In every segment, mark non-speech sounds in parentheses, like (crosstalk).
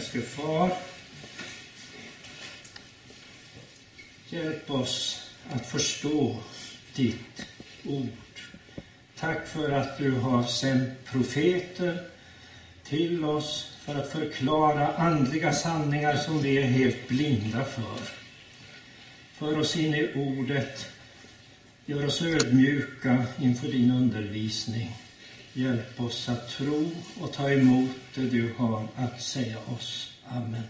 himmelske Far, hjälp oss att förstå ditt ord. Tack för att du har sänt profeter till oss för att förklara andliga sanningar som vi är helt blinda för. För oss in i ordet, gör oss ödmjuka inför din undervisning. Hjälp oss att tro och ta emot det du har att säga oss. Amen.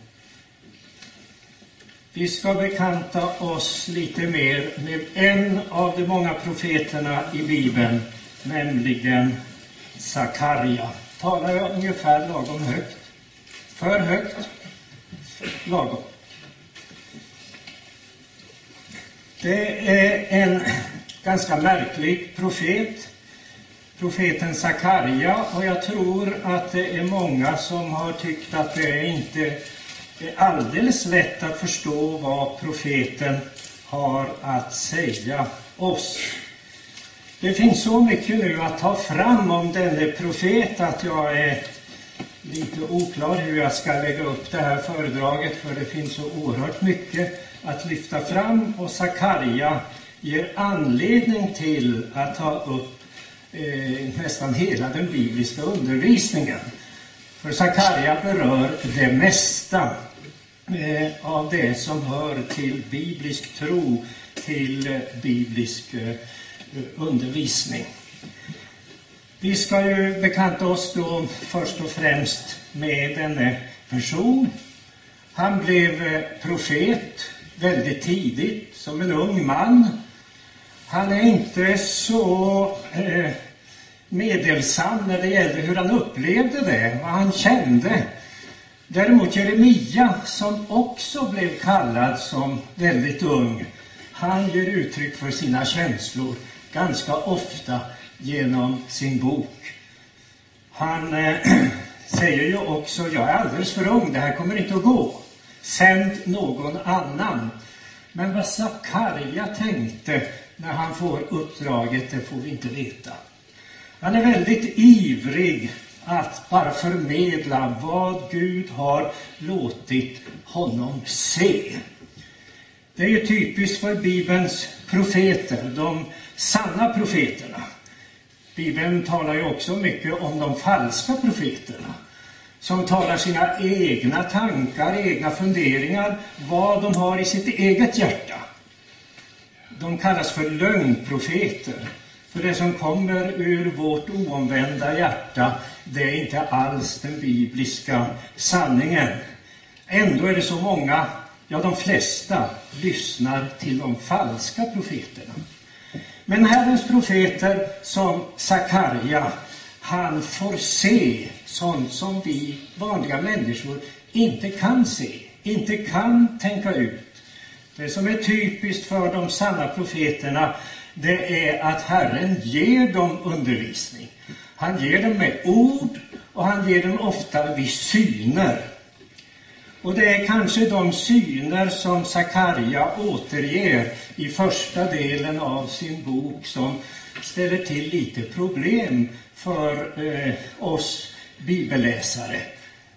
Vi ska bekanta oss lite mer med en av de många profeterna i Bibeln, nämligen Sakarja. Talar jag ungefär lagom högt? För högt? Lagom. Det är en ganska märklig profet, profeten Sakarja, och jag tror att det är många som har tyckt att det inte är alldeles lätt att förstå vad profeten har att säga oss. Det finns så mycket nu att ta fram om denne profet att jag är lite oklar hur jag ska lägga upp det här föredraget för det finns så oerhört mycket att lyfta fram och Sakarja ger anledning till att ta upp eh, nästan hela den bibliska undervisningen. För Sakarja berör det mesta eh, av det som hör till biblisk tro, till eh, biblisk eh, undervisning. Vi ska ju bekanta oss då först och främst med denne person. Han blev eh, profet väldigt tidigt, som en ung man. Han är inte så eh, meddelsam när det gäller hur han upplevde det, vad han kände. Däremot Jeremia, som också blev kallad som väldigt ung, han ger uttryck för sina känslor ganska ofta genom sin bok. Han eh, (clears throat) säger ju också, jag är alldeles för ung, det här kommer inte att gå. Sänd någon annan. Men vad Sakarja tänkte när han får uppdraget, det får vi inte veta. Han är väldigt ivrig att bara förmedla vad Gud har låtit honom se. Det är ju typiskt för Bibelns profeter, de sanna profeterna. Bibeln talar ju också mycket om de falska profeterna som talar sina egna tankar, egna funderingar, vad de har i sitt eget hjärta. De kallas för lögnprofeter. För det som kommer ur vårt oomvända hjärta, det är inte alls den bibliska sanningen. Ändå är det så många, ja de flesta, lyssnar till de falska profeterna. Men Herrens profeter som Sakarja, han får se sånt som vi vanliga människor inte kan se, inte kan tänka ut. Det som är typiskt för de sanna profeterna, det är att Herren ger dem undervisning. Han ger dem med ord och han ger dem ofta vid syner. Och det är kanske de syner som Sakarja återger i första delen av sin bok som ställer till lite problem för eh, oss bibelläsare.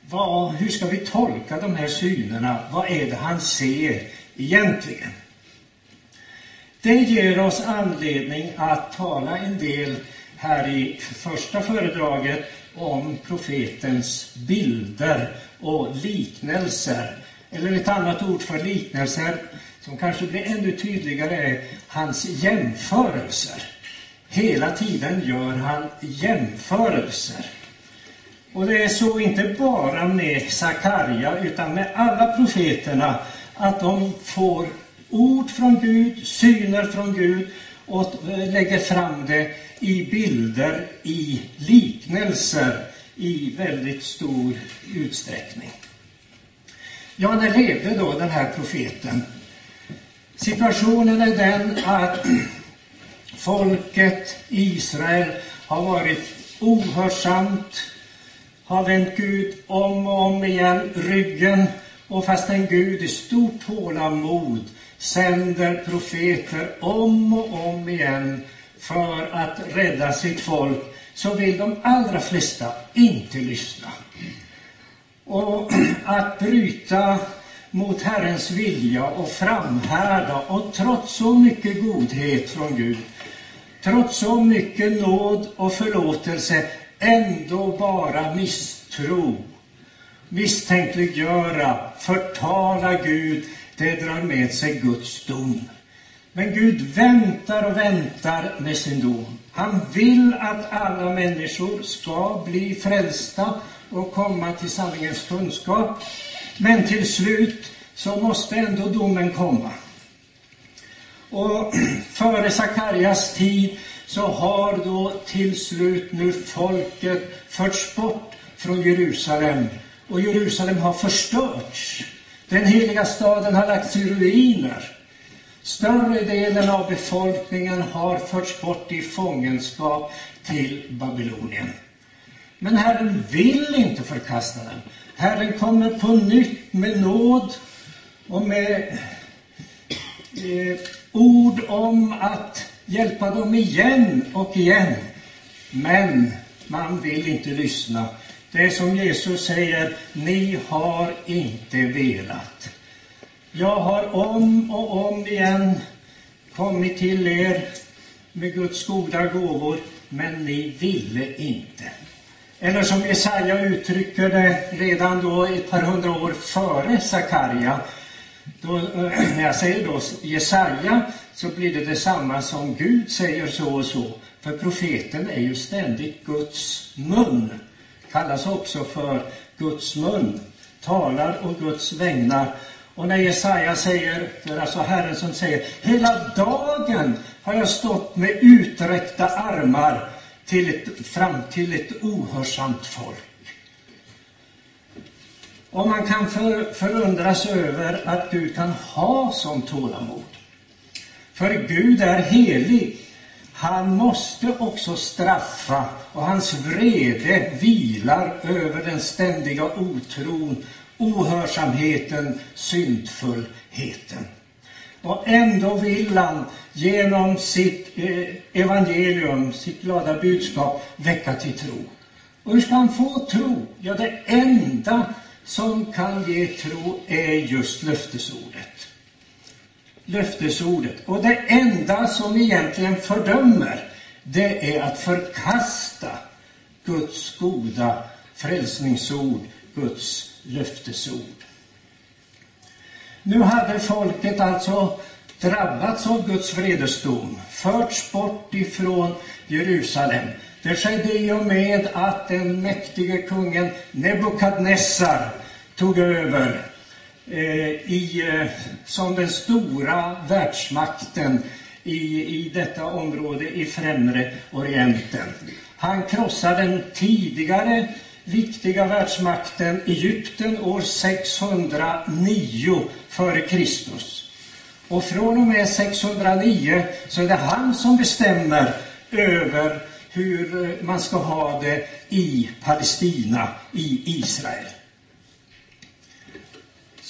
Vad, hur ska vi tolka de här synerna? Vad är det han ser egentligen? Det ger oss anledning att tala en del här i första föredraget om profetens bilder och liknelser. Eller ett annat ord för liknelser som kanske blir ännu tydligare är hans jämförelser. Hela tiden gör han jämförelser. Och det är så inte bara med Sakarja utan med alla profeterna att de får ord från Gud, syner från Gud och lägger fram det i bilder, i liknelser i väldigt stor utsträckning. Ja, när levde då den här profeten? Situationen är den att folket Israel har varit ohörsamt, har vänt Gud om och om igen ryggen och fastän Gud i stort tålamod sänder profeter om och om igen för att rädda sitt folk så vill de allra flesta inte lyssna. Och (clears throat) att bryta mot Herrens vilja och framhärda och trots så mycket godhet från Gud, trots så mycket nåd och förlåtelse, ändå bara misstro, misstänkliggöra, förtala Gud, det drar med sig Guds dom. Men Gud väntar och väntar med sin dom. Han vill att alla människor ska bli frälsta och komma till sanningens kunskap. Men till slut så måste ändå domen komma. Och (clears throat) före Sakarias tid så har då till slut nu folket förts bort från Jerusalem och Jerusalem har förstörts. Den heliga staden har lagts i ruiner. Större delen av befolkningen har förts bort i fångenskap till Babylonien. Men Herren vill inte förkasta dem. Herren kommer på nytt med nåd och med eh, ord om att hjälpa dem igen och igen. Men man vill inte lyssna. Det är som Jesus säger, ni har inte velat. Jag har om och om igen kommit till er med Guds goda gåvor, men ni ville inte. Eller som Jesaja uttrycker det redan då ett par hundra år före Sakarja. Då, eh, när jag säger då Jesaja så blir det detsamma som Gud säger så och så. För profeten är ju ständigt Guds mun. Kallas också för Guds mun. Talar och Guds vägnar. Och när Jesaja säger, det är alltså Herren som säger, hela dagen har jag stått med uträckta armar till ett, fram till ett ohörsamt folk. Och man kan för, förundras över att Gud kan ha sån tålamod. För Gud är helig. Han måste också straffa och hans vrede vilar över den ständiga otron, ohörsamheten, syndfullheten. Och ändå vill han genom sitt eh, evangelium, sitt glada budskap, väcka till tro. Och hur ska han få tro? Ja, det enda som kan ge tro är just löftesordet. Löftesordet. Och det enda som egentligen fördömer, det är att förkasta Guds goda frälsningsord, Guds löftesord. Nu hade folket alltså drabbats av Guds vredesdom, förts bort ifrån Jerusalem. Det skedde i och med att den mäktige kungen Nebukadnessar tog över Eh, i, eh, som den stora världsmakten i, i detta område i Främre Orienten. Han krossade den tidigare viktiga världsmakten Egypten år 609 f.Kr. Och från och med 609 så är det han som bestämmer över hur eh, man ska ha det i Palestina, i Israel.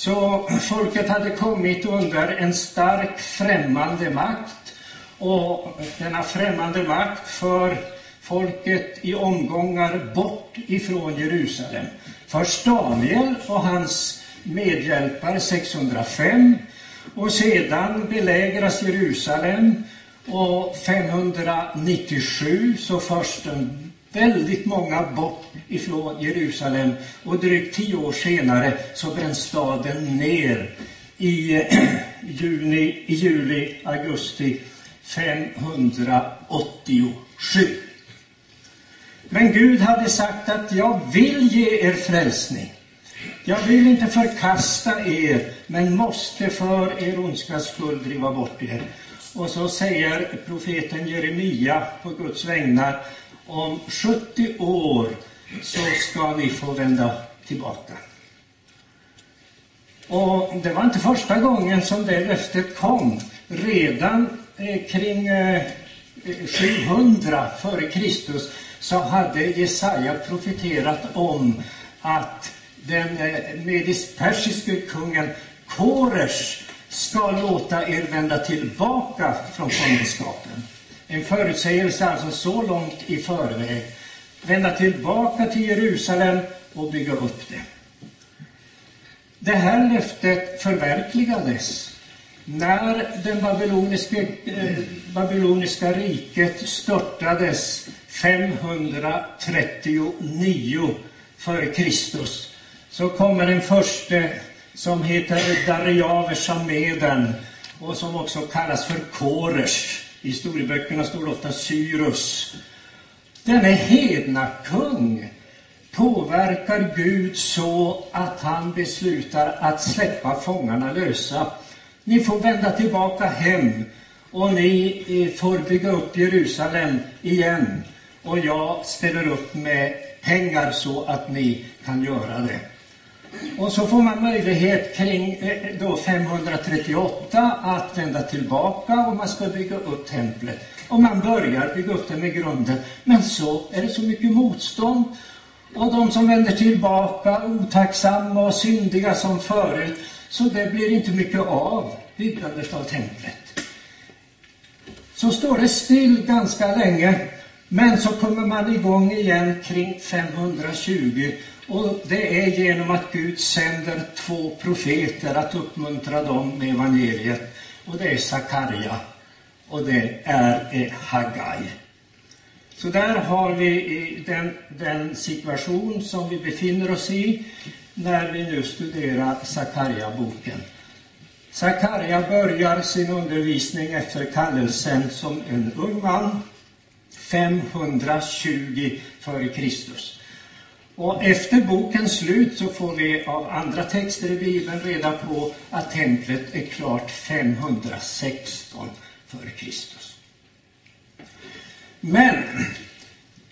Så folket hade kommit under en stark främmande makt och denna främmande makt för folket i omgångar bort ifrån Jerusalem. Först Daniel och hans medhjälpare 605 och sedan belägras Jerusalem och 597 så förs den väldigt många bort ifrån Jerusalem och drygt tio år senare så bränns staden ner i (clears throat) juni, i juli, augusti 587. Men Gud hade sagt att jag vill ge er frälsning. Jag vill inte förkasta er, men måste för er ondskas skull driva bort er. Och så säger profeten Jeremia på Guds vägnar, om 70 år så ska ni få vända tillbaka. Och det var inte första gången som det löftet kom. Redan eh, kring eh, 700 före Kristus så hade Jesaja profeterat om att den eh, medisk-persiske kungen Koresh ska låta er vända tillbaka från fångenskapen. En förutsägelse alltså så långt i förväg. Vända tillbaka till Jerusalem och bygga upp det. Det här löftet förverkligades när det babyloniska, eh, babyloniska riket störtades 539 före Kristus så kommer den första som heter Dariavers Meden och som också kallas för Koresh. I historieböckerna står det ofta Cyrus. Denne hednakung påverkar Gud så att han beslutar att släppa fångarna lösa. Ni får vända tillbaka hem och ni eh, får bygga upp Jerusalem igen. Och jag ställer upp med pengar så att ni kan göra det. Och så får man möjlighet kring eh, då 538 att vända tillbaka och man ska bygga upp templet. Och man börjar bygga upp det med grunden. Men så är det så mycket motstånd. Och de som vänder tillbaka, otacksamma och syndiga som förut. Så det blir inte mycket av byggandet av templet. Så står det still ganska länge. Men så kommer man igång igen kring 520 och det är genom att Gud sänder två profeter att uppmuntra dem med evangeliet. Och det är Sakarja och det är eh, Hagai. Så där har vi eh, den, den situation som vi befinner oss i när vi nu studerar Sakarja-boken. Sakarja börjar sin undervisning efter kallelsen som en ung man 520 f.Kr. Och efter bokens slut så får vi av andra texter i Bibeln reda på att templet är klart 516 f.Kr. Men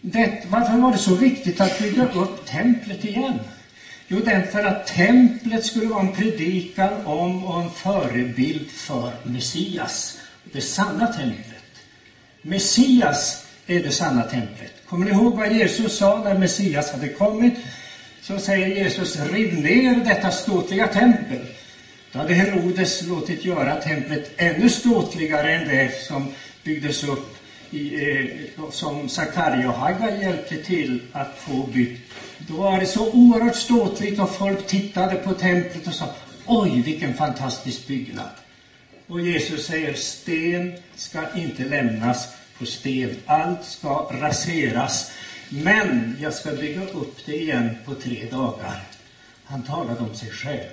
det, varför var det så viktigt att bygga upp templet igen? Jo, därför att templet skulle vara en predikan om och en förebild för Messias, det sanna templet. Messias är det sanna templet. Kommer ni ihåg vad Jesus sa när Messias hade kommit? Så säger Jesus, riv ner detta ståtliga tempel. Då hade Herodes låtit göra templet ännu ståtligare än det som byggdes upp i, eh, som Sakarja och Hagga hjälpte till att få byggt. Då var det så oerhört ståtligt och folk tittade på templet och sa Oj, vilken fantastisk byggnad! Och Jesus säger sten ska inte lämnas på sten. Allt ska raseras. Men jag ska bygga upp det igen på tre dagar. Han talade om sig själv.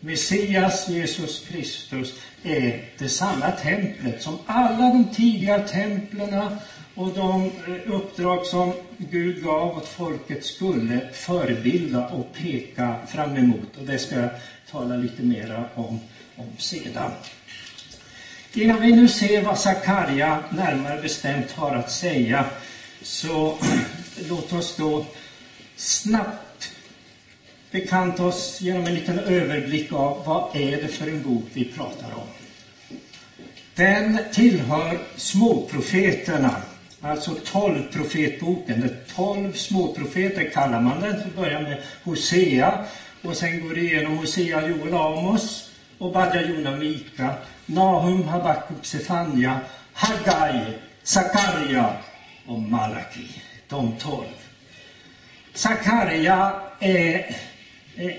Messias, Jesus Kristus, är det sanna templet som alla de tidiga templen och de eh, uppdrag som Gud gav åt folket skulle förebilda och peka fram emot. Och det ska jag tala lite mera om, om sedan. Innan vi nu ser vad Sakarja närmare bestämt har att säga så låt oss då snabbt bekanta oss genom en liten överblick av vad är det för en bok vi pratar om. Den tillhör småprofeterna, alltså tolvprofetboken. Det tolv småprofeter kallar man den. Vi börjar med Hosea och sen går det igenom Hosea, Joel, Amos och Badja, Jona, Mika Nahum, Habakuk, Sefania, Hagai, Sakarja och Malaki. De tolv. Sakarja är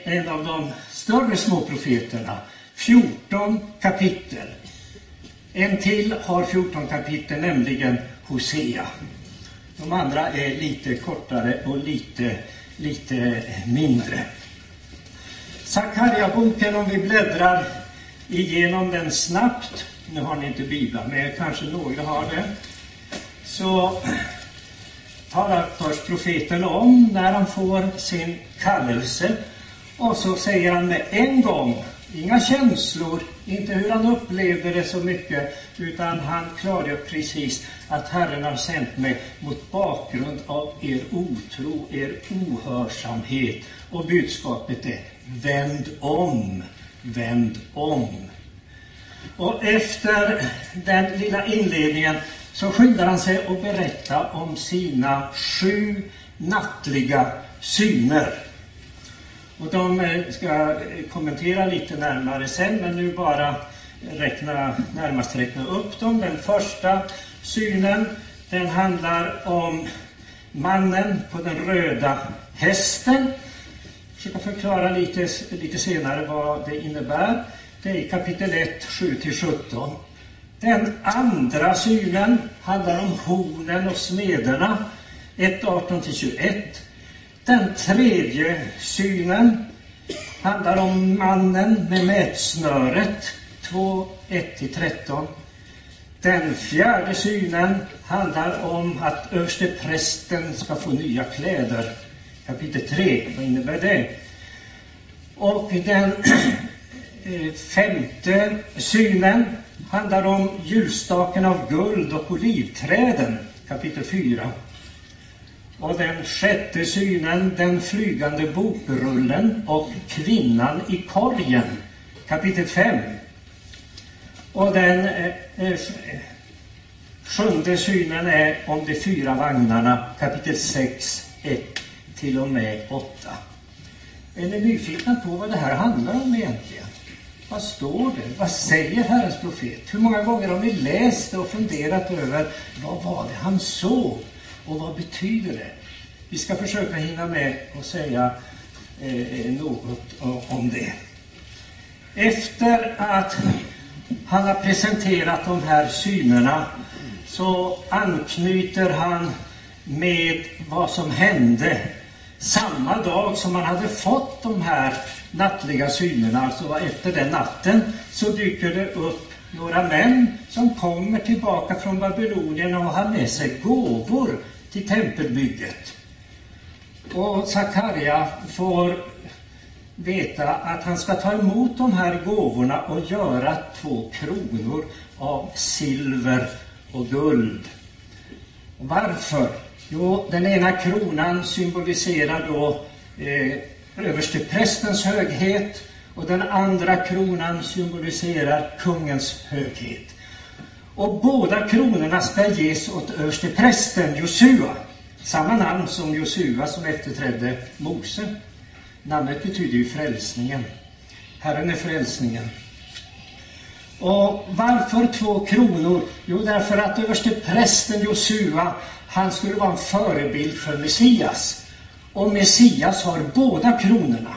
en av de större småprofeterna. 14 kapitel. En till har 14 kapitel, nämligen Hosea. De andra är lite kortare och lite, lite mindre. Sakarja-boken, om vi bläddrar igenom den snabbt. Nu har ni inte biblar med kanske några har det. Så talar först profeten om när han får sin kallelse. Och så säger han med en gång, inga känslor, inte hur han upplevde det så mycket, utan han klargör precis att Herren har sänt mig mot bakgrund av er otro, er ohörsamhet. Och budskapet är, vänd om vänd om. Och efter den lilla inledningen så skyndar han sig att berätta om sina sju nattliga syner. Och de eh, ska jag kommentera lite närmare sen, men nu bara räkna, närmast räkna upp dem. Den första synen, den handlar om mannen på den röda hästen försöka förklara lite, lite senare vad det innebär. Det är i kapitel 1, 7-17. Den andra synen handlar om hornen och smederna, 1, 18-21. Den tredje synen handlar om mannen med mätsnöret, 2, 1-13. Den fjärde synen handlar om att översteprästen ska få nya kläder. Kapitel 3, vad innebär det? Och den (clears throat) eh, femte synen handlar om ljusstaken av guld och olivträden. Kapitel 4. Och den sjätte synen, den flygande bokrullen och kvinnan i korgen. Kapitel 5. Och den eh, eh, sjunde synen är om de fyra vagnarna, kapitel 6, 1 till och med 8. Är ni nyfikna på vad det här handlar om egentligen? Vad står det? Vad säger Herrens profet? Hur många gånger har ni läst det och funderat över vad var det han såg? Och vad betyder det? Vi ska försöka hinna med och säga eh, något om det. Efter att han har presenterat de här synerna så anknyter han med vad som hände samma dag som han hade fått de här nattliga synerna, alltså efter den natten, så dyker det upp några män som kommer tillbaka från Babylonien och har med sig gåvor till tempelbygget. Och Sakarja får veta att han ska ta emot de här gåvorna och göra två kronor av silver och guld. Varför? Jo, den ena kronan symboliserar då eh, översteprästens höghet och den andra kronan symboliserar kungens höghet. Och båda kronorna ska ges åt översteprästen Josua, samma namn som Josua som efterträdde Mose. Namnet betyder ju frälsningen. Herren är frälsningen. Och varför två kronor? Jo, därför att översteprästen Josua, han skulle vara en förebild för Messias. Och Messias har båda kronorna.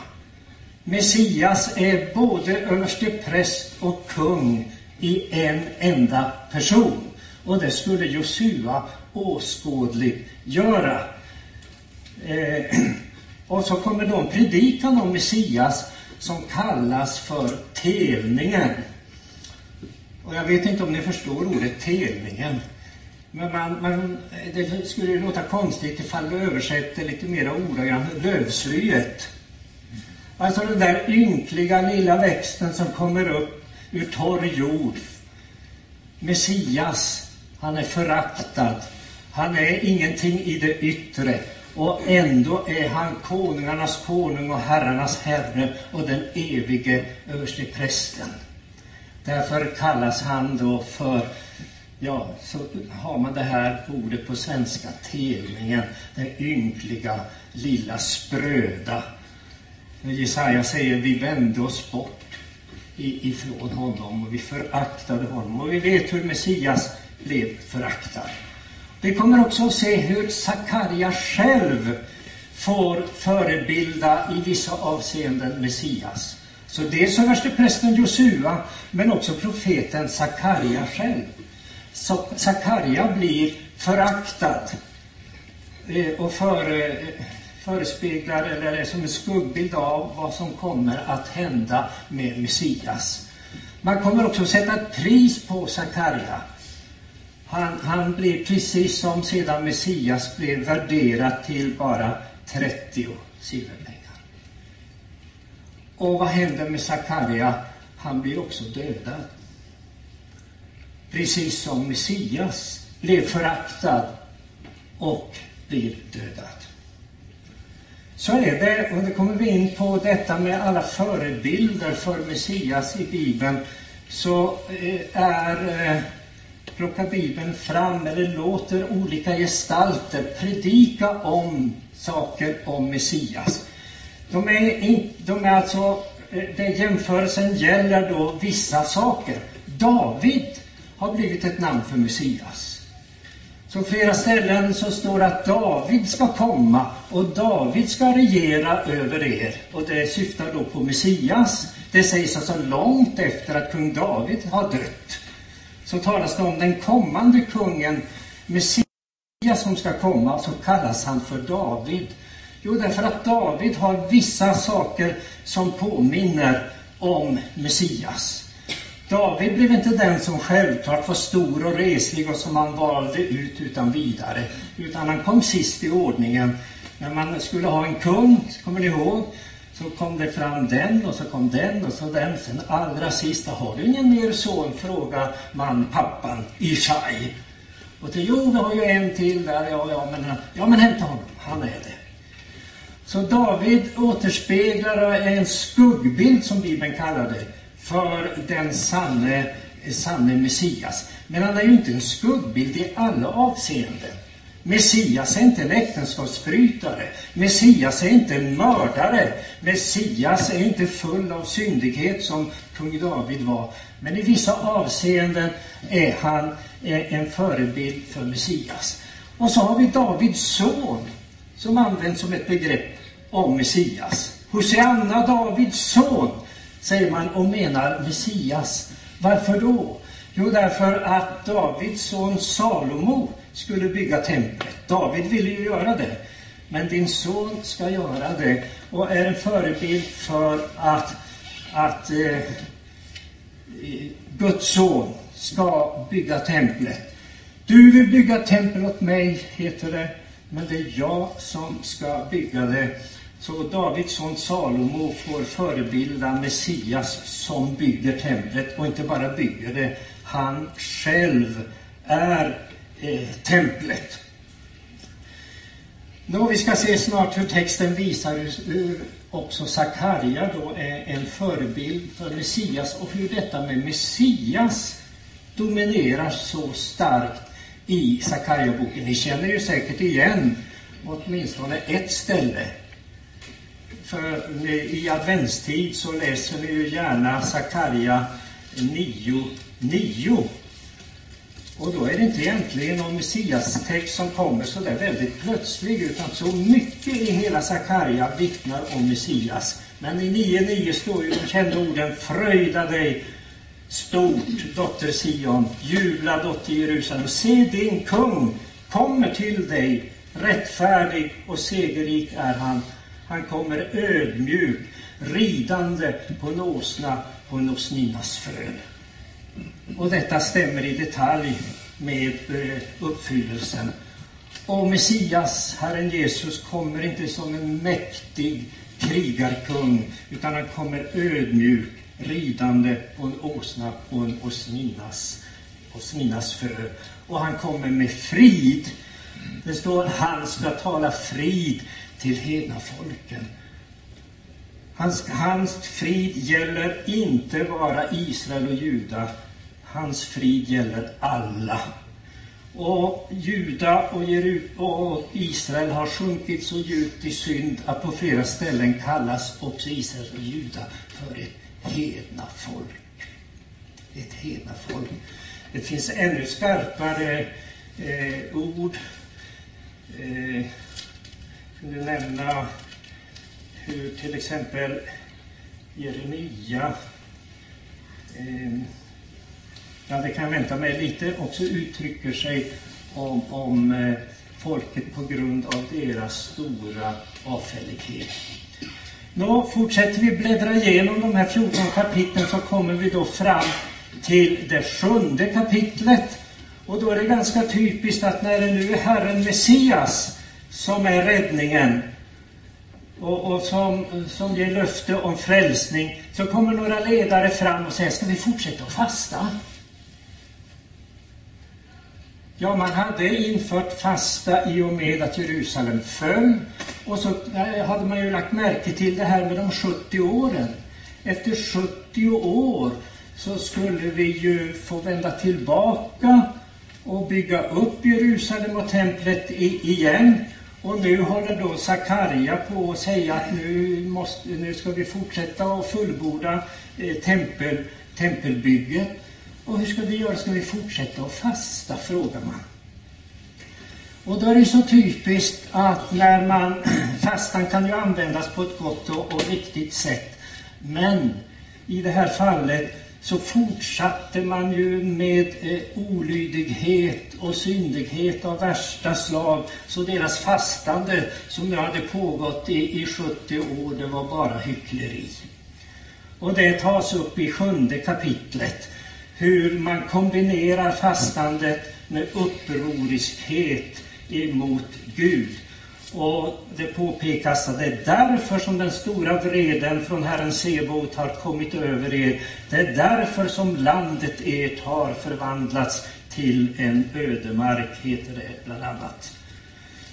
Messias är både överstepräst och kung i en enda person. Och det skulle Josua åskådligt göra. Eh, (clears throat) och så kommer då en predikan om Messias som kallas för telningen. Och jag vet inte om ni förstår ordet telningen. Men man, man, det skulle ju låta konstigt ifall du översätter lite mera ordagrant lövslyet. Alltså den där ynkliga lilla växten som kommer upp ur torr jord. Messias, han är föraktad. Han är ingenting i det yttre. Och ändå är han konungarnas konung och herrarnas herre och den evige översteprästen. Därför kallas han då för, ja, så har man det här ordet på svenska, telningen, den ynkliga, lilla spröda. Jesaja säger, vi vände oss bort ifrån honom och vi föraktade honom. Och vi vet hur Messias blev föraktad. Vi kommer också att se hur Sakarja själv får förebilda i vissa avseenden Messias. Så dels översteprästen Josua, men också profeten Sakarja själv. Sakarja blir föraktad eh, och före, förespeglar, eller är som en skuggbild av vad som kommer att hända med Messias. Man kommer också att sätta ett pris på Sakarja. Han, han blir precis som sedan Messias blev värderad till bara 30 silverpengar. Och vad händer med Sakarja? Han blir också dödad. Precis som Messias blev föraktad och blir dödad. Så är det, och det kommer vi in på detta med alla förebilder för Messias i Bibeln, så eh, är eh, plockar Bibeln fram eller låter olika gestalter predika om saker om Messias. De är, in, de är alltså, eh, den jämförelsen gäller då vissa saker. David har blivit ett namn för Messias. Så flera ställen så står det att David ska komma och David ska regera över er. Och det syftar då på Messias. Det sägs alltså långt efter att kung David har dött. Så talas det om den kommande kungen, Messias som ska komma, så kallas han för David. Jo, därför att David har vissa saker som påminner om Messias. David blev inte den som självklart var stor och reslig och som man valde ut utan vidare, utan han kom sist i ordningen. När man skulle ha en kung, kommer ni ihåg, så kom det fram den och så kom den och så den. Sen allra sist, har du ingen mer son? frågar man pappan Ishai. Och till, jo, vi har ju en till där, ja, ja, men, ja, men hämta honom, han är det. Så David återspeglar en skuggbild, som Bibeln kallar det, för den sanne, sanne Messias. Men han är ju inte en skuggbild i alla avseenden. Messias är inte en äktenskapsbrytare. Messias är inte en mördare. Messias är inte full av syndighet som kung David var. Men i vissa avseenden är han en förebild för Messias. Och så har vi Davids son som används som ett begrepp om Messias. Hosianna, Davids son, säger man och menar Messias. Varför då? Jo, därför att Davids son Salomo skulle bygga templet. David ville ju göra det. Men din son ska göra det och är en förebild för att, att eh, Guds son ska bygga templet. Du vill bygga tempel åt mig, heter det, men det är jag som ska bygga det. Så Davids son Salomo får förebilda Messias som bygger templet och inte bara bygger det, han själv är eh, templet. Nå, vi ska se snart hur texten visar hur också Sakarja då är en förebild för Messias och hur detta med Messias dominerar så starkt i Sakarja-boken. Ni känner ju säkert igen åtminstone ett ställe. För i adventstid så läser vi ju gärna Sakarja 9, 9. Och då är det inte egentligen någon Messias-text som kommer så där väldigt plötsligt, utan så mycket i hela Sakarja vittnar om Messias. Men i 9.9 står ju de kända orden Fröjda dig stort, dotter Sion, jubla, dotter Jerusalem. Se, din kung kommer till dig, rättfärdig och segerrik är han. Han kommer ödmjuk, ridande på en åsna, på en åsninnas föl. Och detta stämmer i detalj med eh, uppfyllelsen. Och Messias, Herren Jesus, kommer inte som en mäktig krigarkung, utan han kommer ödmjuk, ridande på en åsna på en åsninnas, åsninnas föl. Och han kommer med frid. Det står han ska tala frid till hedna folken. Hans, hans frid gäller inte bara Israel och Juda. Hans frid gäller alla. Och Juda och, och Israel har sjunkit så djupt i synd att på flera ställen kallas också Israel och Juda för ett hedna folk. Ett hedna folk. Det finns ännu skarpare eh, ord. Eh, kunde nämna hur till exempel Jeremia eh, ja, det kan jag vänta mig lite, också uttrycker sig om, om eh, folket på grund av deras stora avfällighet. Nå, fortsätter vi bläddra igenom de här 14 kapitlen så kommer vi då fram till det sjunde kapitlet. Och då är det ganska typiskt att när det nu är Herren Messias som är räddningen och, och som, som ger löfte om frälsning, så kommer några ledare fram och säger, ska vi fortsätta att fasta? Ja, man hade infört fasta i och med att Jerusalem föll. Och så eh, hade man ju lagt märke till det här med de 70 åren. Efter 70 år så skulle vi ju få vända tillbaka och bygga upp Jerusalem och templet igen. Och nu håller då Sakarja på att säga att nu, måste, nu ska vi fortsätta och fullborda eh, tempel, tempelbygget. Och hur ska vi göra? Ska vi fortsätta att fasta? frågar man. Och då är det så typiskt att när man, (clears throat) fastan kan ju användas på ett gott och, och riktigt sätt. Men i det här fallet så fortsatte man ju med eh, olydighet och syndighet av värsta slag. Så deras fastande som nu hade pågått i, i 70 år, det var bara hyckleri. Och det tas upp i sjunde kapitlet hur man kombinerar fastandet med upproriskhet emot Gud. Och det påpekas att det är därför som den stora vreden från Herren Sebot har kommit över er. Det är därför som landet ert har förvandlats till en ödemark, heter det bland annat.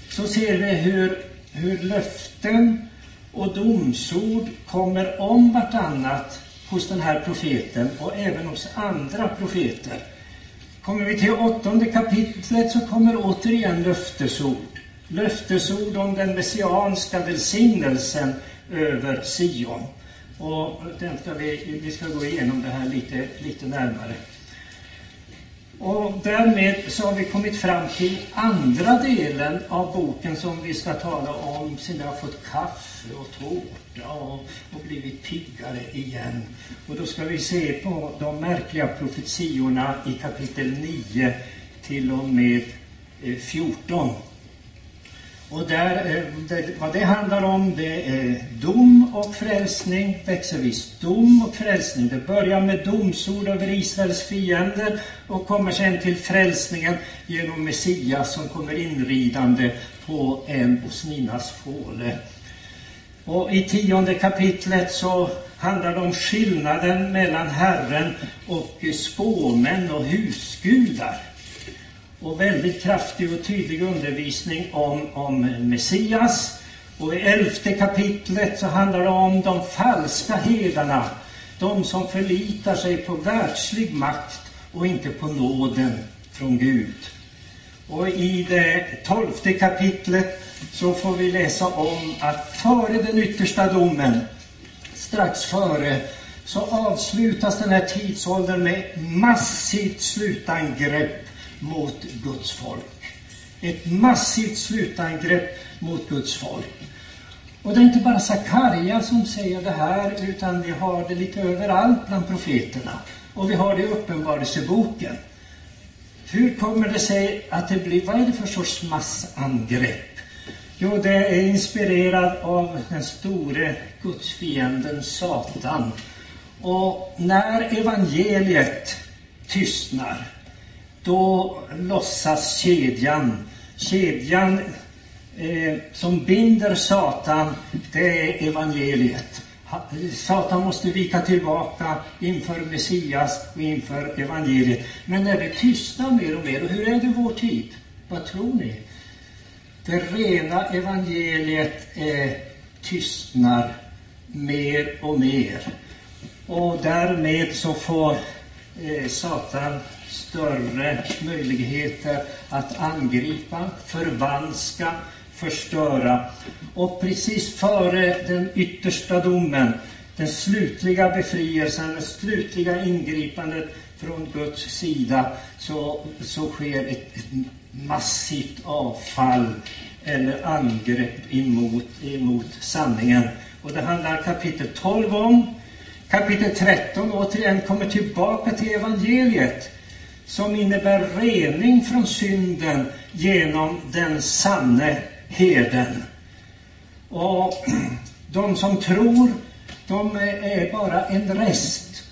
Så ser vi hur, hur löften och domsord kommer om vartannat hos den här profeten och även hos andra profeter. Kommer vi till åttonde kapitlet så kommer återigen löftesord. Löftesord om den messianska välsignelsen över Sion. Och den ska vi, vi ska gå igenom det här lite, lite närmare. Och därmed så har vi kommit fram till andra delen av boken som vi ska tala om sen vi har fått kaffe och tårta och, och blivit piggare igen. Och då ska vi se på de märkliga profetiorna i kapitel 9 till och med eh, 14. Och där, eh, det, vad det handlar om, det är dom och frälsning, växelvis dom och frälsning. Det börjar med domsord över Israels fiender och kommer sen till frälsningen genom Messias som kommer inridande på en osninas fåle. Och i tionde kapitlet så handlar det om skillnaden mellan Herren och spåmän och husgudar och väldigt kraftig och tydlig undervisning om, om Messias. Och i elfte kapitlet så handlar det om de falska herdarna, de som förlitar sig på världslig makt och inte på nåden från Gud. Och i det tolfte kapitlet så får vi läsa om att före den yttersta domen, strax före, så avslutas den här tidsåldern med massivt slutangrepp mot Guds folk. Ett massivt slutangrepp mot Guds folk. Och det är inte bara Sakarja som säger det här, utan vi har det lite överallt bland profeterna. Och vi har det i Uppenbarelseboken. Hur kommer det sig att det blir, vad är det för sorts massangrepp? Jo, det är inspirerat av den store gudsfienden Satan. Och när evangeliet tystnar, då lossas kedjan. Kedjan eh, som binder Satan, det är evangeliet. Satan måste vika tillbaka inför Messias och inför evangeliet. Men när det tystnar mer och mer, och hur är det i vår tid? Vad tror ni? Det rena evangeliet eh, tystnar mer och mer. Och därmed så får eh, Satan större möjligheter att angripa, förvanska, förstöra. Och precis före den yttersta domen, den slutliga befrielsen, det slutliga ingripandet från Guds sida, så, så sker ett, ett massivt avfall eller angrepp emot, emot sanningen. Och det handlar kapitel 12 om. Kapitel 13 återigen kommer tillbaka till evangeliet som innebär rening från synden genom den sanne herden. Och (clears throat) de som tror, de är bara en rest.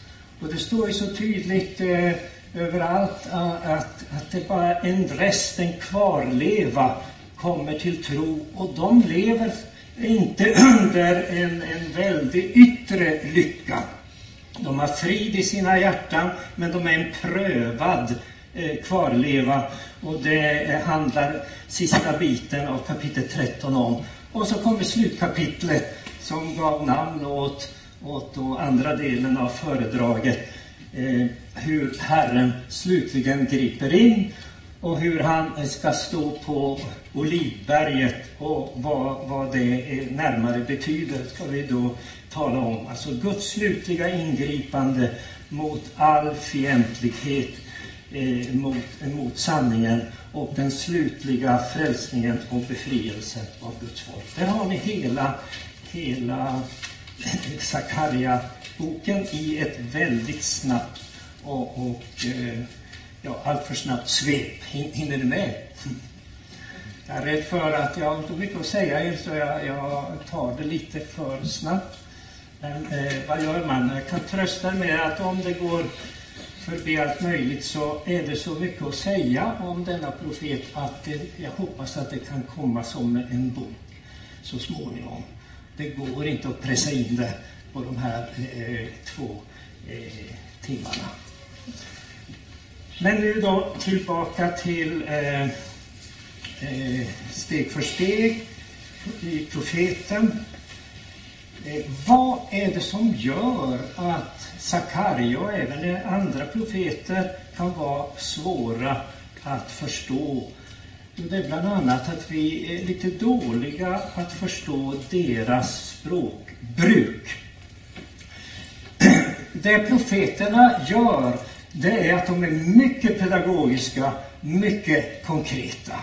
Och det står ju så tydligt eh, överallt att, att det bara en rest, en kvarleva, kommer till tro. Och de lever inte (clears throat) under en, en väldig yttre lycka. De har frid i sina hjärtan, men de är en prövad eh, kvarleva. Och det handlar sista biten av kapitel 13 om. Och så kommer slutkapitlet som gav namn åt, åt andra delen av föredraget. Eh, hur Herren slutligen griper in och hur han eh, ska stå på Olivberget och vad, vad det eh, närmare betyder ska vi då tala om. Alltså Guds slutliga ingripande mot all fientlighet eh, mot, mot sanningen och den slutliga frälsningen och befrielsen av Guds folk. Där har ni hela, hela (clears throat) Sakarja-boken i ett väldigt snabbt och, och eh, ja, alltför snabbt svep. Hinner ni med? Jag är rädd för att jag har så mycket att säga er, så jag, jag tar det lite för snabbt. Men eh, vad gör man? Jag kan trösta med att om det går förbi allt möjligt så är det så mycket att säga om denna profet att det, jag hoppas att det kan komma som en bok så småningom. Det går inte att pressa in det på de här eh, två eh, timmarna. Men nu då tillbaka till eh, eh, steg för steg i profeten. Eh, vad är det som gör att Sakarja och även andra profeter kan vara svåra att förstå? Det är bland annat att vi är lite dåliga att förstå deras språkbruk. (clears throat) Det profeterna gör, det är att de är mycket pedagogiska, mycket konkreta.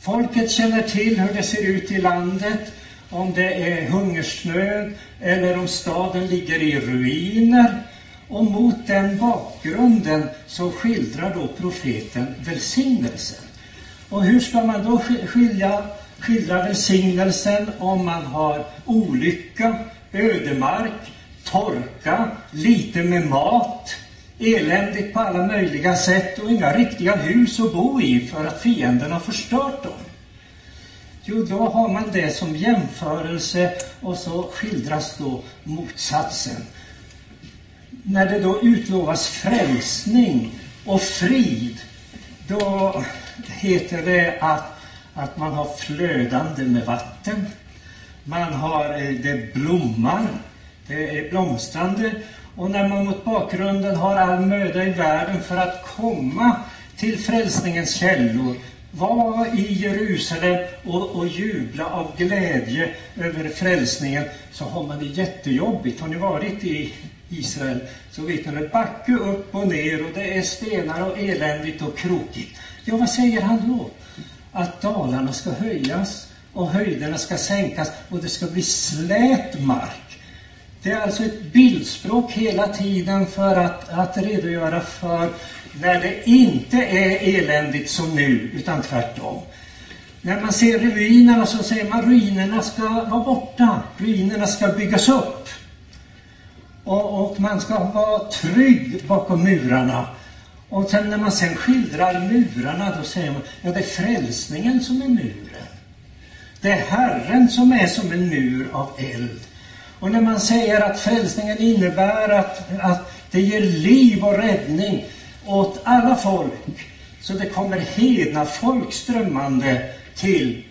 Folket känner till hur det ser ut i landet, om det är hungersnöd eller om staden ligger i ruiner. Och mot den bakgrunden så skildrar då profeten välsignelsen. Och hur ska man då skilja, skildra välsignelsen om man har olycka, ödemark, torka, lite med mat, eländigt på alla möjliga sätt och inga riktiga hus att bo i för att fienden har förstört dem. Jo, då har man det som jämförelse och så skildras då motsatsen. När det då utlovas frälsning och frid, då heter det att, att man har flödande med vatten. Man har, eh, det blommar, det är blomstrande och när man mot bakgrunden har all möda i världen för att komma till frälsningens källor, var i Jerusalem och, och jubla av glädje över frälsningen, så har man det jättejobbigt. Har ni varit i Israel så vet ni det backe upp och ner och det är stenar och eländigt och krokigt. Ja, vad säger han då? Att dalarna ska höjas och höjderna ska sänkas och det ska bli slät mark. Det är alltså ett bildspråk hela tiden för att, att redogöra för när det inte är eländigt som nu, utan tvärtom. När man ser ruinerna så säger man ruinerna ska vara borta, ruinerna ska byggas upp. Och, och man ska vara trygg bakom murarna. Och sen när man sen skildrar murarna, då säger man, ja det är frälsningen som är muren. Det är Herren som är som en mur av eld. Och när man säger att frälsningen innebär att, att det ger liv och räddning åt alla folk, så det kommer hedna folk strömmande till,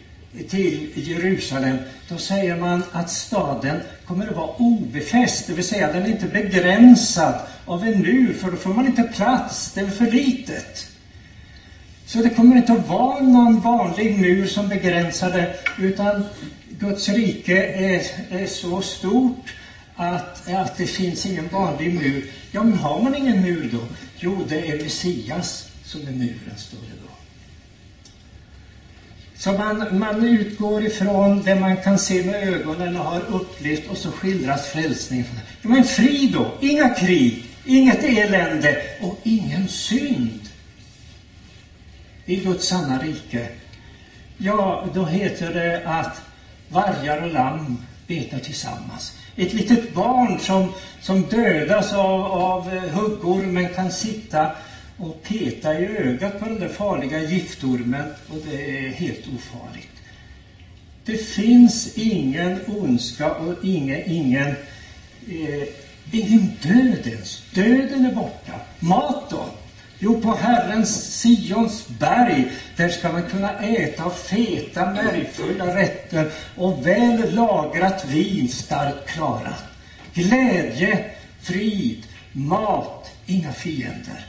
till Jerusalem, då säger man att staden kommer att vara obefäst, det vill säga den är inte begränsad av en mur, för då får man inte plats, det är för litet. Så det kommer inte att vara någon vanlig mur som begränsar det, utan Guds rike är, är så stort att, att det finns ingen vanlig mur. Ja, men har man ingen mur då? Jo, det är Messias som är muren, står det då. Så man, man utgår ifrån det man kan se med ögonen och har upplevt och så skildras frälsningen. Men frid då, inga krig, inget elände och ingen synd i Guds sanna rike. Ja, då heter det att vargar och lamm betar tillsammans. Ett litet barn som, som dödas av, av eh, huggormen kan sitta och peta i ögat på den där farliga giftormen och det är helt ofarligt. Det finns ingen ondska och ingen, ingen, eh, ingen död ens. Döden är borta. Mat då? Jo, på Herrens Sions berg, där ska man kunna äta feta, märgfulla rätter och väl lagrat vin starkt klarat. Glädje, frid, mat, inga fiender.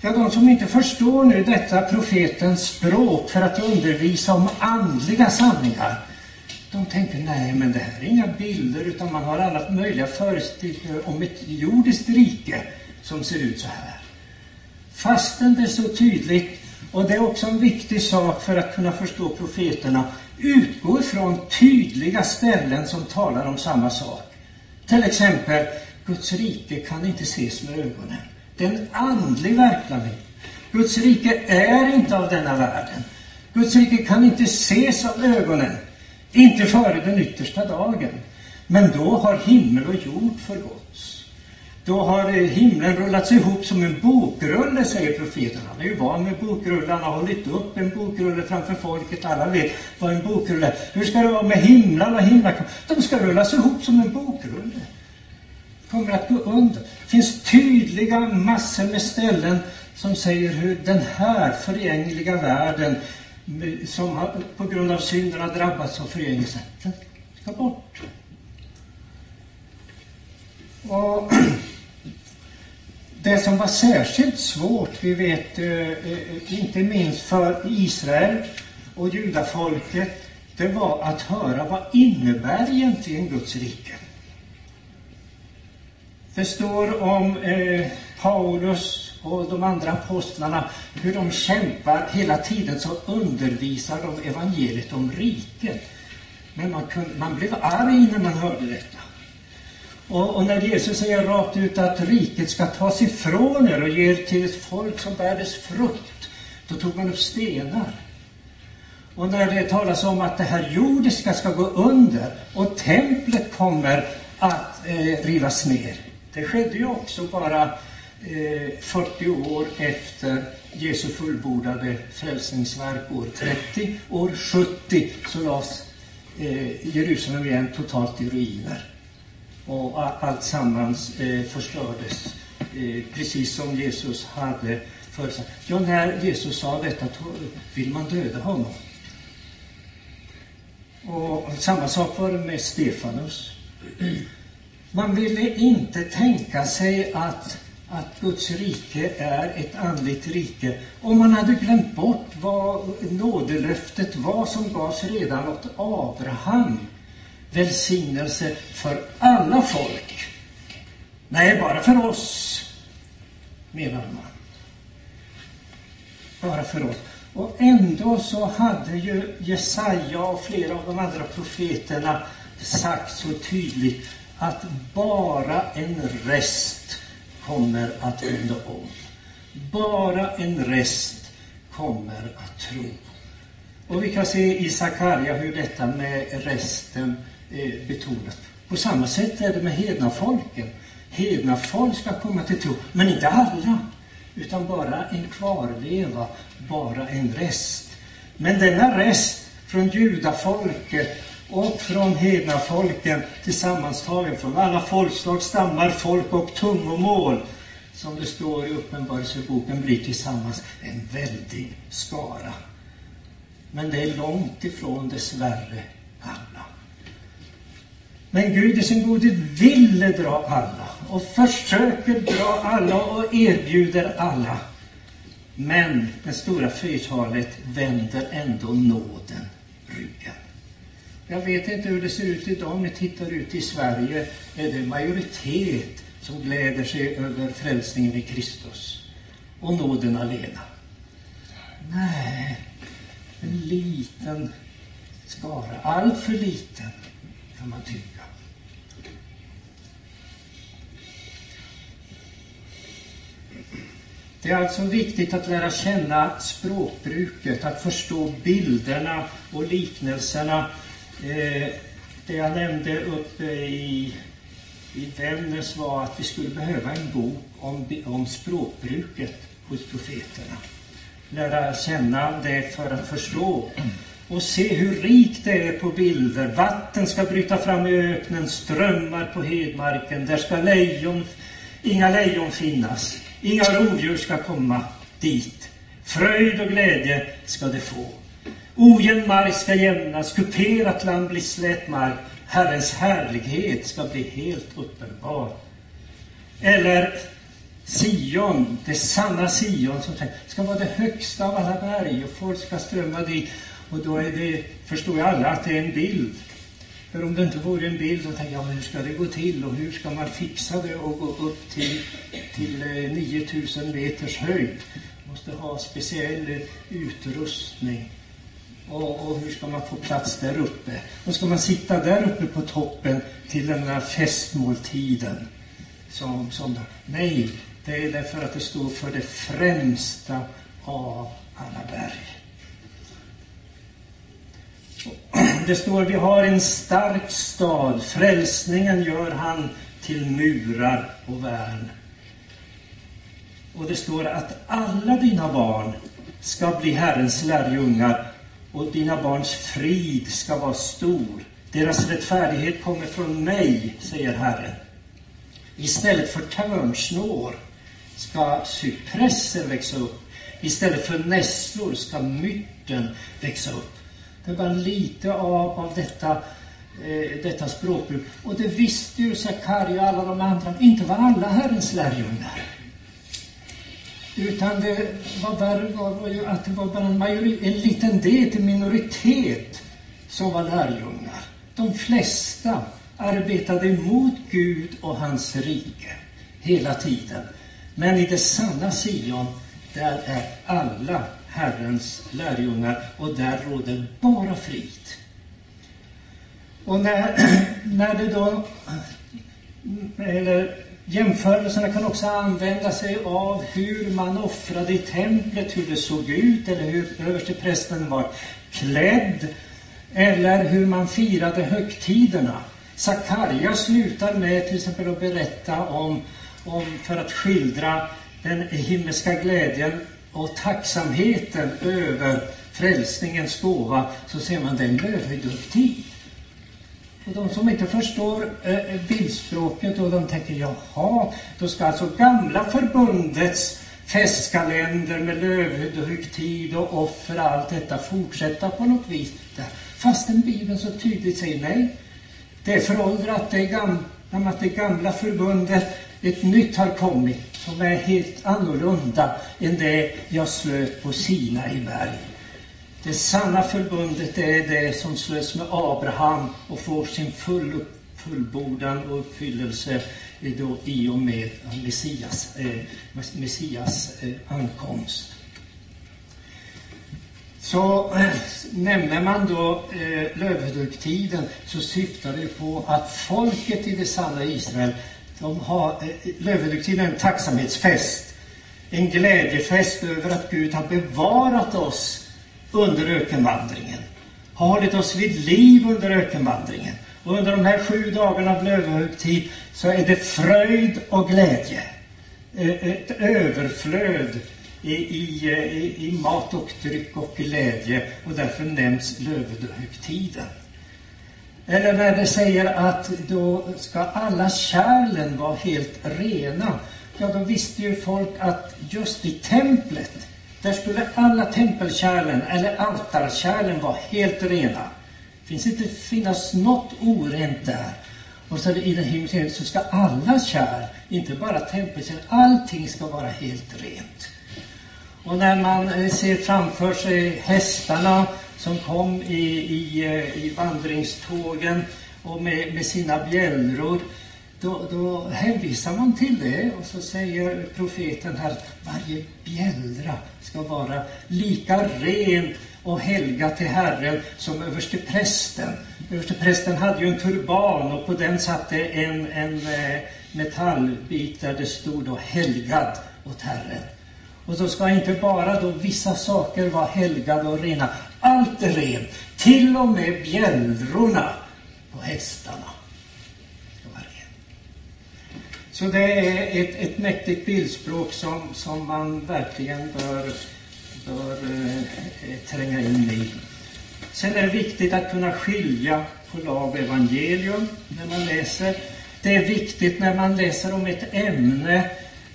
Ja, de som inte förstår nu detta profetens språk för att undervisa om andliga sanningar, de tänker nej, men det här är inga bilder, utan man har alla möjliga föreställningar om ett jordiskt rike som ser ut så här. Fastän det är så tydligt Och det är också en viktig sak för att kunna förstå profeterna. Utgå ifrån tydliga ställen som talar om samma sak. Till exempel, Guds rike kan inte ses med ögonen. Det är en andlig verklighet. Guds rike är inte av denna världen. Guds rike kan inte ses av ögonen, inte före den yttersta dagen. Men då har himmel och jord förgåtts. Då har himlen rullats ihop som en bokrulle, säger profeten. Han är ju van med bokrullar. Han har hållit upp en bokrulle framför folket. Alla vet vad en bokrulle är. Hur ska det vara med himlarna och himlar? De ska rullas ihop som en bokrulle. Kommer att gå under. Det finns tydliga massor med ställen som säger hur den här förgängliga världen som har, på grund av synderna drabbats av förgängelsen, den ska bort. Och (clears throat) det som var särskilt svårt, vi vet eh, eh, inte minst för Israel och judafolket, det var att höra vad innebär egentligen Guds rike? Det står om eh, Paulus och de andra apostlarna, hur de kämpar. Hela tiden så undervisar de evangeliet om riket. Men man, kunde, man blev arg när man hörde detta. Och, och, när Jesus säger rakt ut att riket ska tas ifrån er och ger till ett folk som bär dess frukt, då tog man upp stenar. Och när det talas om att det här jordiska ska gå under och templet kommer att eh, rivas ner. Det skedde ju också bara eh, 40 år efter Jesu fullbordade frälsningsverk år 30. År 70 så lades eh, Jerusalem igen totalt i ruiner och allt sammans eh, förstördes. Eh, precis som Jesus hade förutsagt. Ja, när Jesus sa detta vill man döda honom. Och samma sak var det med Stefanus. Man ville inte tänka sig att, att Guds rike är ett andligt rike. om man hade glömt bort vad nådelöftet var som gavs redan åt Abraham välsignelse för alla folk. Nej, bara för oss, menar man. Bara för oss. Och ändå så hade ju Jesaja och flera av de andra profeterna sagt så tydligt att bara en rest kommer att vända om. Bara en rest kommer att tro. Och vi kan se i Sakarja hur detta med resten eh, betonat. På samma sätt är det med hedna folken. Hedna folk ska komma till tro, men inte alla, utan bara en kvarleva, bara en rest. Men denna rest från judafolket och från hedna folken tillsammantagen, från alla folkslag, stammar, folk och tungomål som det står i Uppenbarelseboken blir tillsammans en väldig skara. Men det är långt ifrån dessvärre alla. Men Gud i sin godhet ville dra alla och försöker dra alla och erbjuder alla. Men det stora flertalet vänder ändå nåden ryggen. Jag vet inte hur det ser ut idag om ni tittar ut i Sverige. Är det majoritet som gläder sig över frälsningen i Kristus och nåden alena? Nej, en liten skara, allt för liten kan man tycka. Det är alltså viktigt att lära känna språkbruket, att förstå bilderna och liknelserna. Eh, det jag nämnde uppe i, i Vännäs var att vi skulle behöva en bok om, om språkbruket hos profeterna. Lära känna det för att förstå och se hur rikt det är på bilder. Vatten ska bryta fram i öknen, strömmar på hedmarken. Där ska lejon, inga lejon finnas. Inga rovdjur ska komma dit. Fröjd och glädje ska det få. Ojämn mark ska jämnas, kuperat land blir slät mark. Herrens härlighet ska bli helt uppenbar. Eller Sion, det sanna Sion, som ska vara det högsta av alla berg och folk ska strömma dit. Och då är det, förstår ju alla att det är en bild. För om det inte vore en bild, så tänker jag, hur ska det gå till och hur ska man fixa det och gå upp till, till eh, 9000 meters höjd? måste ha speciell eh, utrustning. Och, och, hur ska man få plats där uppe? Och ska man sitta där uppe på toppen till den där festmåltiden? Som, som, nej, det är därför att det står för det främsta av alla berg. Det står vi har en stark stad, frälsningen gör han till murar och värn. Och det står att alla dina barn ska bli Herrens lärjungar och dina barns frid ska vara stor. Deras rättfärdighet kommer från mig, säger Herren. Istället för törnsnår ska cypresser växa upp. Istället för nässlor ska myrten växa upp. Det är bara lite av, av detta, eh, detta språkbruk. Och det visste ju Sakarja och alla de andra. Inte var alla Herrens lärjungar. Utan det var värre var, var ju att det var bara en, en liten del, en minoritet, som var lärjungar. De flesta arbetade emot Gud och hans rike hela tiden. Men i det sanna Sion, där är alla Herrens lärjungar och där råder bara frid. Och när, (clears throat) när det då, eller jämförelserna kan också använda sig av hur man offrade i templet, hur det såg ut eller hur översteprästen var klädd eller hur man firade högtiderna. Sakarja slutar med till exempel att berätta om, om för att skildra den himmelska glädjen och tacksamheten över frälsningens gåva så ser man den lövhöjdhögtid. Och de som inte förstår eh, eh, bildspråket och de tänker jaha, då ska alltså gamla förbundets festkalender med lövhögtid och offer och allt detta fortsätta på något vis. Fastän Bibeln så tydligt säger nej. Det är föråldrat, det är gamla, det gamla förbundet, ett nytt har kommit som är helt annorlunda än det jag slöt på Sina i berg. Det sanna förbundet är det som slöts med Abraham och får sin full, fullbordan och uppfyllelse då, i och med Messias, eh, Messias eh, ankomst. Så eh, nämner man då eh, lövhögtiden så syftar det på att folket i det sanna Israel de har eh, lövhögtiden en tacksamhetsfest. En glädjefest över att Gud har bevarat oss under ökenvandringen. Har hållit oss vid liv under ökenvandringen. Och under de här sju dagarna av lövhögtid så är det fröjd och glädje. Eh, eh, ett överflöd i, eh, i, i mat och dryck och glädje och därför nämns lövhögtiden. Eller när det säger att då ska alla kärlen vara helt rena. Ja, då visste ju folk att just i templet, där skulle alla tempelkärlen eller altarkärlen vara helt rena. Det finns inte finnas något orent där. Och så i den himmelska så ska alla kärl, inte bara tempelkärl, allting ska vara helt rent. Och när man eh, ser framför sig hästarna som kom i, i, eh, i vandringstågen och med, med sina bjällror, då, då hänvisar man till det och så säger profeten här att varje bjällra ska vara lika ren och helga till Herren som översteprästen. Översteprästen hade ju en turban och på den satt det en, en eh, metallbit där det stod då helgad åt Herren. Och så ska inte bara då vissa saker vara helgade och rena. Allt är rent. Till och med bjällrorna på hästarna ska vara rent. Så det är ett, ett mäktigt bildspråk som, som man verkligen bör, bör eh, tränga in i. Sen är det viktigt att kunna skilja på lag och evangelium när man läser. Det är viktigt när man läser om ett ämne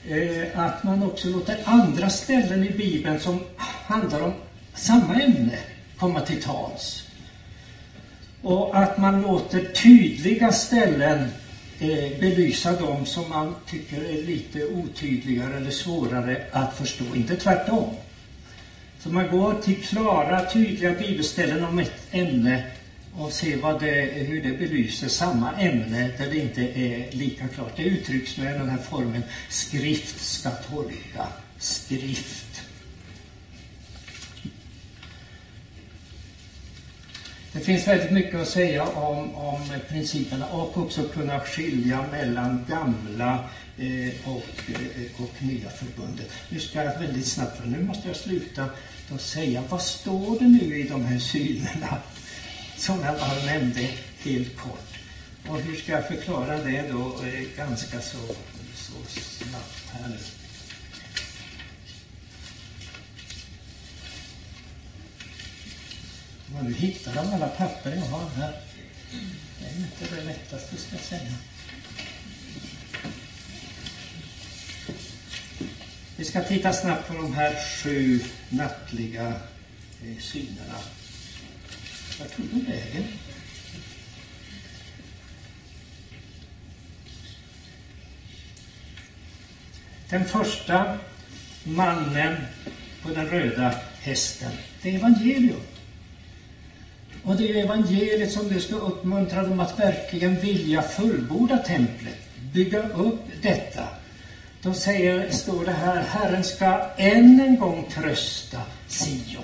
eh, att man också låter andra ställen i Bibeln som handlar om samma ämne komma till tals. Och att man låter tydliga ställen eh, belysa de som man tycker är lite otydligare eller svårare att förstå, inte tvärtom. Så man går till klara, tydliga bibelställen om ett ämne och ser vad det, hur det belyser samma ämne där det inte är lika klart. Det uttrycks med den här formen skrift ska tolka skrift. Det finns väldigt mycket att säga om, om principerna och också kunna skilja mellan gamla eh, och, eh, och nya förbundet. Nu ska jag väldigt snabbt, för nu måste jag sluta och säga vad står det nu i de här synerna som jag bara nämnde helt kort. Och hur ska jag förklara det då eh, ganska så, så snabbt här nu? Om nu hittar de alla papper jag har här. Det är inte det lättaste ska jag säga. Vi ska titta snabbt på de här sju nattliga eh, synerna. Vart tog de vägen? Den första mannen på den röda hästen, det är evangelium. Och det är evangeliet som nu ska uppmuntra dem att verkligen vilja fullborda templet, bygga upp detta. Då säger, står det här, Herren ska än en gång trösta Sion.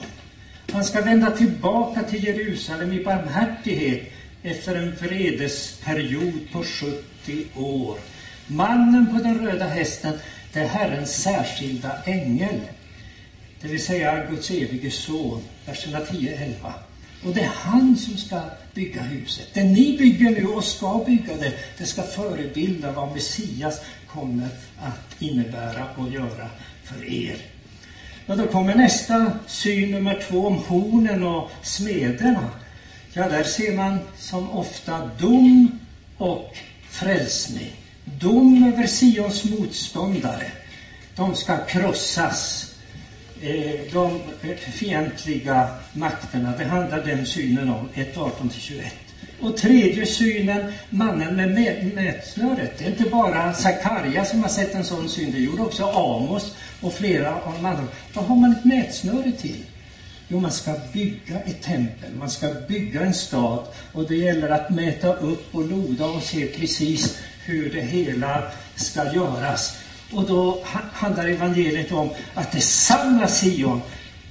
Han ska vända tillbaka till Jerusalem i barmhärtighet efter en vredesperiod på 70 år. Mannen på den röda hästen, det är Herrens särskilda ängel. Det vill säga Guds evige son, verserna 10-11. Och det är han som ska bygga huset. Det ni bygger nu och ska bygga det, det ska förebilda vad Messias kommer att innebära och göra för er. Ja, då kommer nästa syn nummer två om hornen och smederna. Ja, där ser man som ofta dom och frälsning. Dom över Sions motståndare. De ska krossas Eh, de fientliga makterna. Det handlar den synen om, 1, 18-21. Och tredje synen, mannen med mätsnöret. Det är inte bara Sakarja som har sett en sån syn, det gjorde också Amos och flera av de andra. Vad har man ett mätsnöre till? Jo, man ska bygga ett tempel, man ska bygga en stad och det gäller att mäta upp och loda och se precis hur det hela ska göras. Och då handlar evangeliet om att det sanna Sion,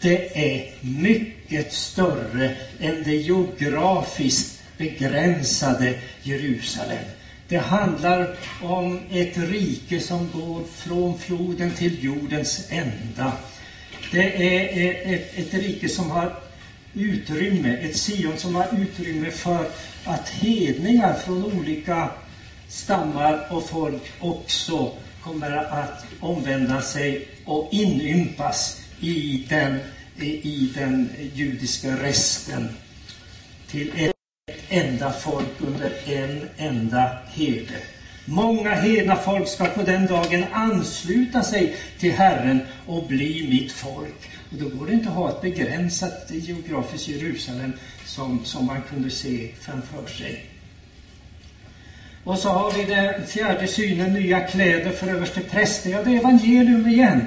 det är mycket större än det geografiskt begränsade Jerusalem. Det handlar om ett rike som går från floden till jordens ända. Det är ett, ett rike som har utrymme, ett Sion som har utrymme för att hedningar från olika stammar och folk också kommer att omvända sig och inympas i den, i den judiska resten till ett enda folk under en enda herde. Många hedna folk ska på den dagen ansluta sig till Herren och bli mitt folk. Och då går det inte att ha ett begränsat geografiskt Jerusalem som, som man kunde se framför sig. Och så har vi den fjärde synen, nya kläder för överstepräster. Ja, det är evangelium igen.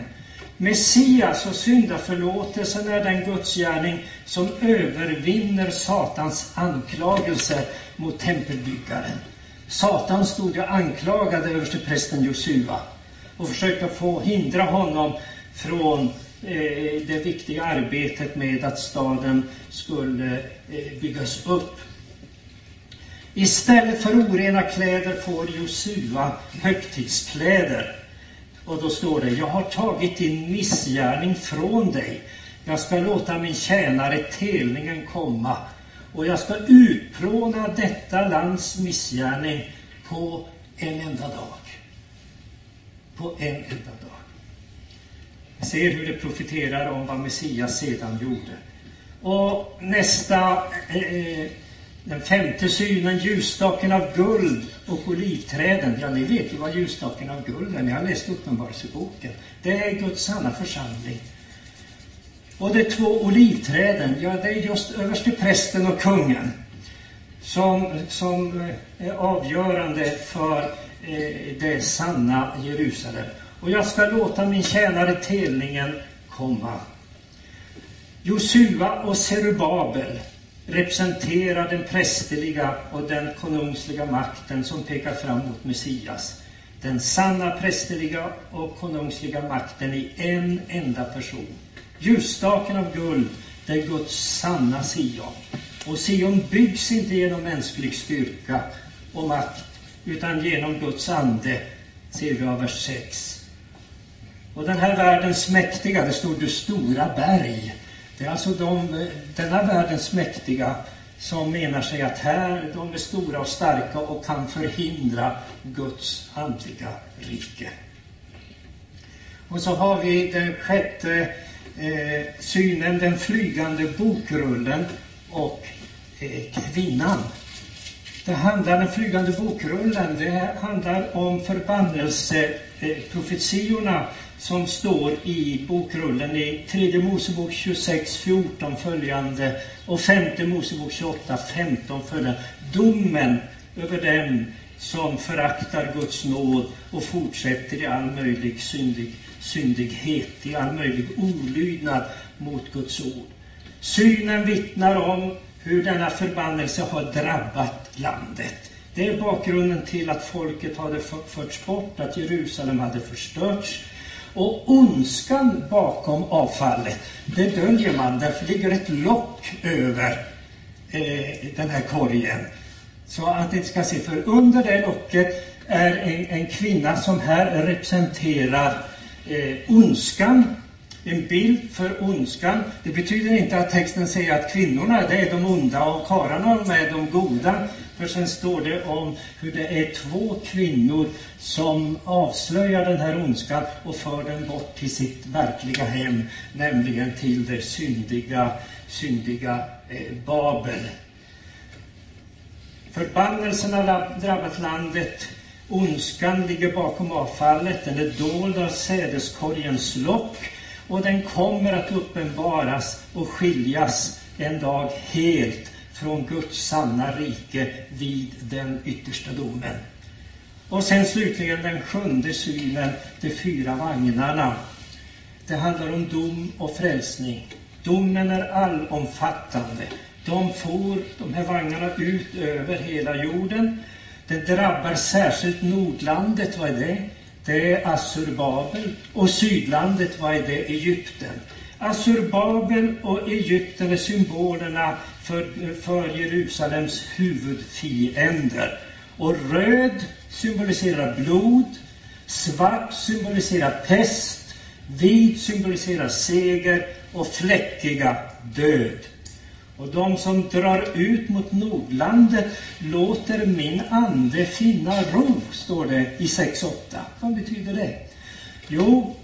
Messias och syndaförlåtelsen är den gudsgärning som övervinner Satans anklagelser mot tempelbyggaren. Satan stod och anklagade översteprästen Josua och försökte få hindra honom från eh, det viktiga arbetet med att staden skulle eh, byggas upp. Istället för orena kläder får Josua högtidskläder. Och då står det, jag har tagit din missgärning från dig. Jag ska låta min tjänare telningen komma och jag ska utplåna detta lands missgärning på en enda dag. På en enda dag. Jag ser hur det profiterar om vad Messias sedan gjorde. Och nästa eh, eh den femte synen, ljusstaken av guld och olivträden. Ja, ni vet ju vad ljusstaken av guld är. Ni har läst Uppenbarelseboken. Det är Guds sanna församling. Och de två olivträden, ja, det är just överste prästen och kungen som, som eh, är avgörande för eh, det sanna Jerusalem. Och jag ska låta min tjänare telningen komma. Josua och Serubabel representerar den prästerliga och den konungsliga makten som pekar fram mot Messias. Den sanna prästerliga och konungsliga makten i en enda person. Ljusstaken av guld, det är Guds sanna Sion. Och Sion byggs inte genom mänsklig styrka och makt, utan genom Guds ande, ser vi av vers 6. Och den här världens mäktiga, det står du stora berg. Det är alltså de, denna världens mäktiga som menar sig att här, de är stora och starka och kan förhindra Guds andliga rike. Och så har vi den sjätte eh, synen, den flygande bokrullen och eh, kvinnan. Det handlar, den flygande bokrullen, det handlar om förbannelseprofetiorna som står i bokrullen i tredje Mosebok 26, 14 följande och femte Mosebok 28, 15 följande. Domen över dem som föraktar Guds nåd och fortsätter i all möjlig syndig, syndighet, i all möjlig olydnad mot Guds ord. Synen vittnar om hur denna förbannelse har drabbat landet. Det är bakgrunden till att folket hade förts bort, att Jerusalem hade förstörts. Och ondskan bakom avfallet, det döljer man. Därför ligger ett lock över eh, den här korgen. Så att det inte ska se, för under det locket är en, en kvinna som här representerar eh, ondskan en bild för ondskan. Det betyder inte att texten säger att kvinnorna det är de onda och karlarna är de goda. För sen står det om hur det är två kvinnor som avslöjar den här ondskan och för den bort till sitt verkliga hem, nämligen till det syndiga, syndiga eh, Babel. Förbannelsen har drabbat landet. Ondskan ligger bakom avfallet. Den är dold av sädeskorgens lock och den kommer att uppenbaras och skiljas en dag helt från Guds sanna rike vid den yttersta domen. Och sen slutligen den sjunde synen, de fyra vagnarna. Det handlar om dom och frälsning. Domen är allomfattande. De for, de här vagnarna, ut över hela jorden. Det drabbar särskilt Nordlandet, vad är det? det är Assurbabel och Sydlandet, vad är det? Egypten. Assurbabel och Egypten är symbolerna för, för Jerusalems huvudfiender. Och röd symboliserar blod, svart symboliserar pest, vit symboliserar seger och fläckiga död. Och de som drar ut mot Nordlandet låter min ande finna ro, står det i 6.8. Vad betyder det? Jo,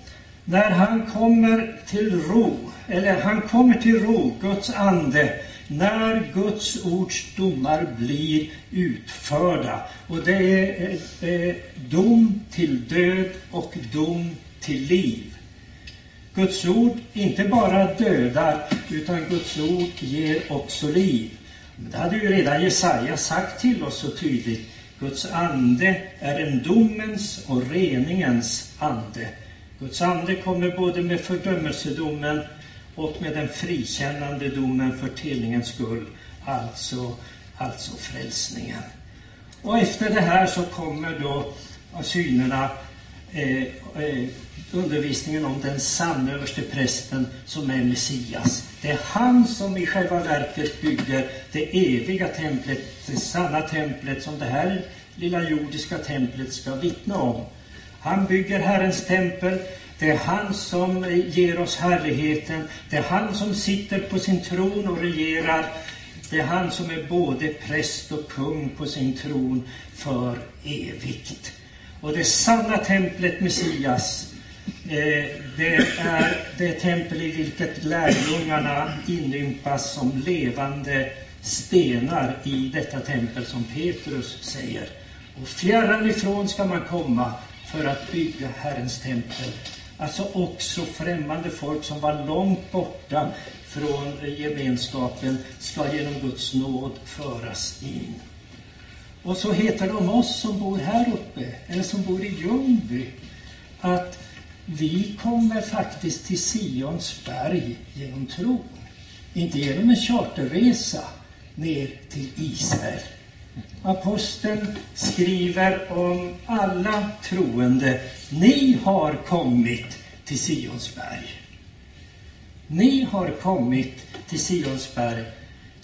när han kommer till ro, eller han kommer till ro, Guds ande, när Guds ords domar blir utförda. Och det är eh, eh, dom till död och dom till liv. Guds ord inte bara dödar, utan Guds ord ger också liv. Det hade ju redan Jesaja sagt till oss så tydligt. Guds ande är en domens och reningens ande. Guds ande kommer både med fördömelsedomen och med den frikännande domen för telningens skull, alltså, alltså frälsningen. Och efter det här så kommer då synerna eh, eh, undervisningen om den sanne överste prästen som är Messias. Det är han som i själva verket bygger det eviga templet, det sanna templet som det här lilla jordiska templet ska vittna om. Han bygger Herrens tempel. Det är han som ger oss härligheten. Det är han som sitter på sin tron och regerar. Det är han som är både präst och kung på sin tron för evigt. Och det sanna templet Messias, eh, det är det tempel i vilket lärjungarna inympas som levande stenar i detta tempel, som Petrus säger. Och fjärran ifrån ska man komma för att bygga Herrens tempel. Alltså också främmande folk som var långt borta från gemenskapen ska genom Guds nåd föras in. Och så heter det om oss som bor här uppe, eller som bor i Ljungby, att vi kommer faktiskt till Sions berg genom tron. Inte genom en charterresa ner till Israel. Aposteln skriver om alla troende. Ni har kommit till Sions berg. Ni har kommit till Sions berg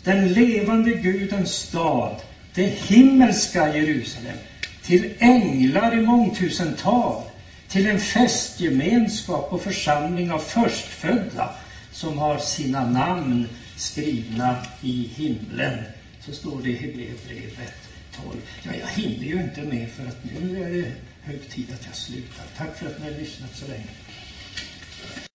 den levande Gudens stad, det himmelska Jerusalem, till änglar i mångtusental, till en festgemenskap och församling av förstfödda som har sina namn skrivna i himlen. Så står det i Hebreerbrevet 12. Ja, jag hinner ju inte med för att nu är det hög tid att jag slutar. Tack för att ni har lyssnat så länge.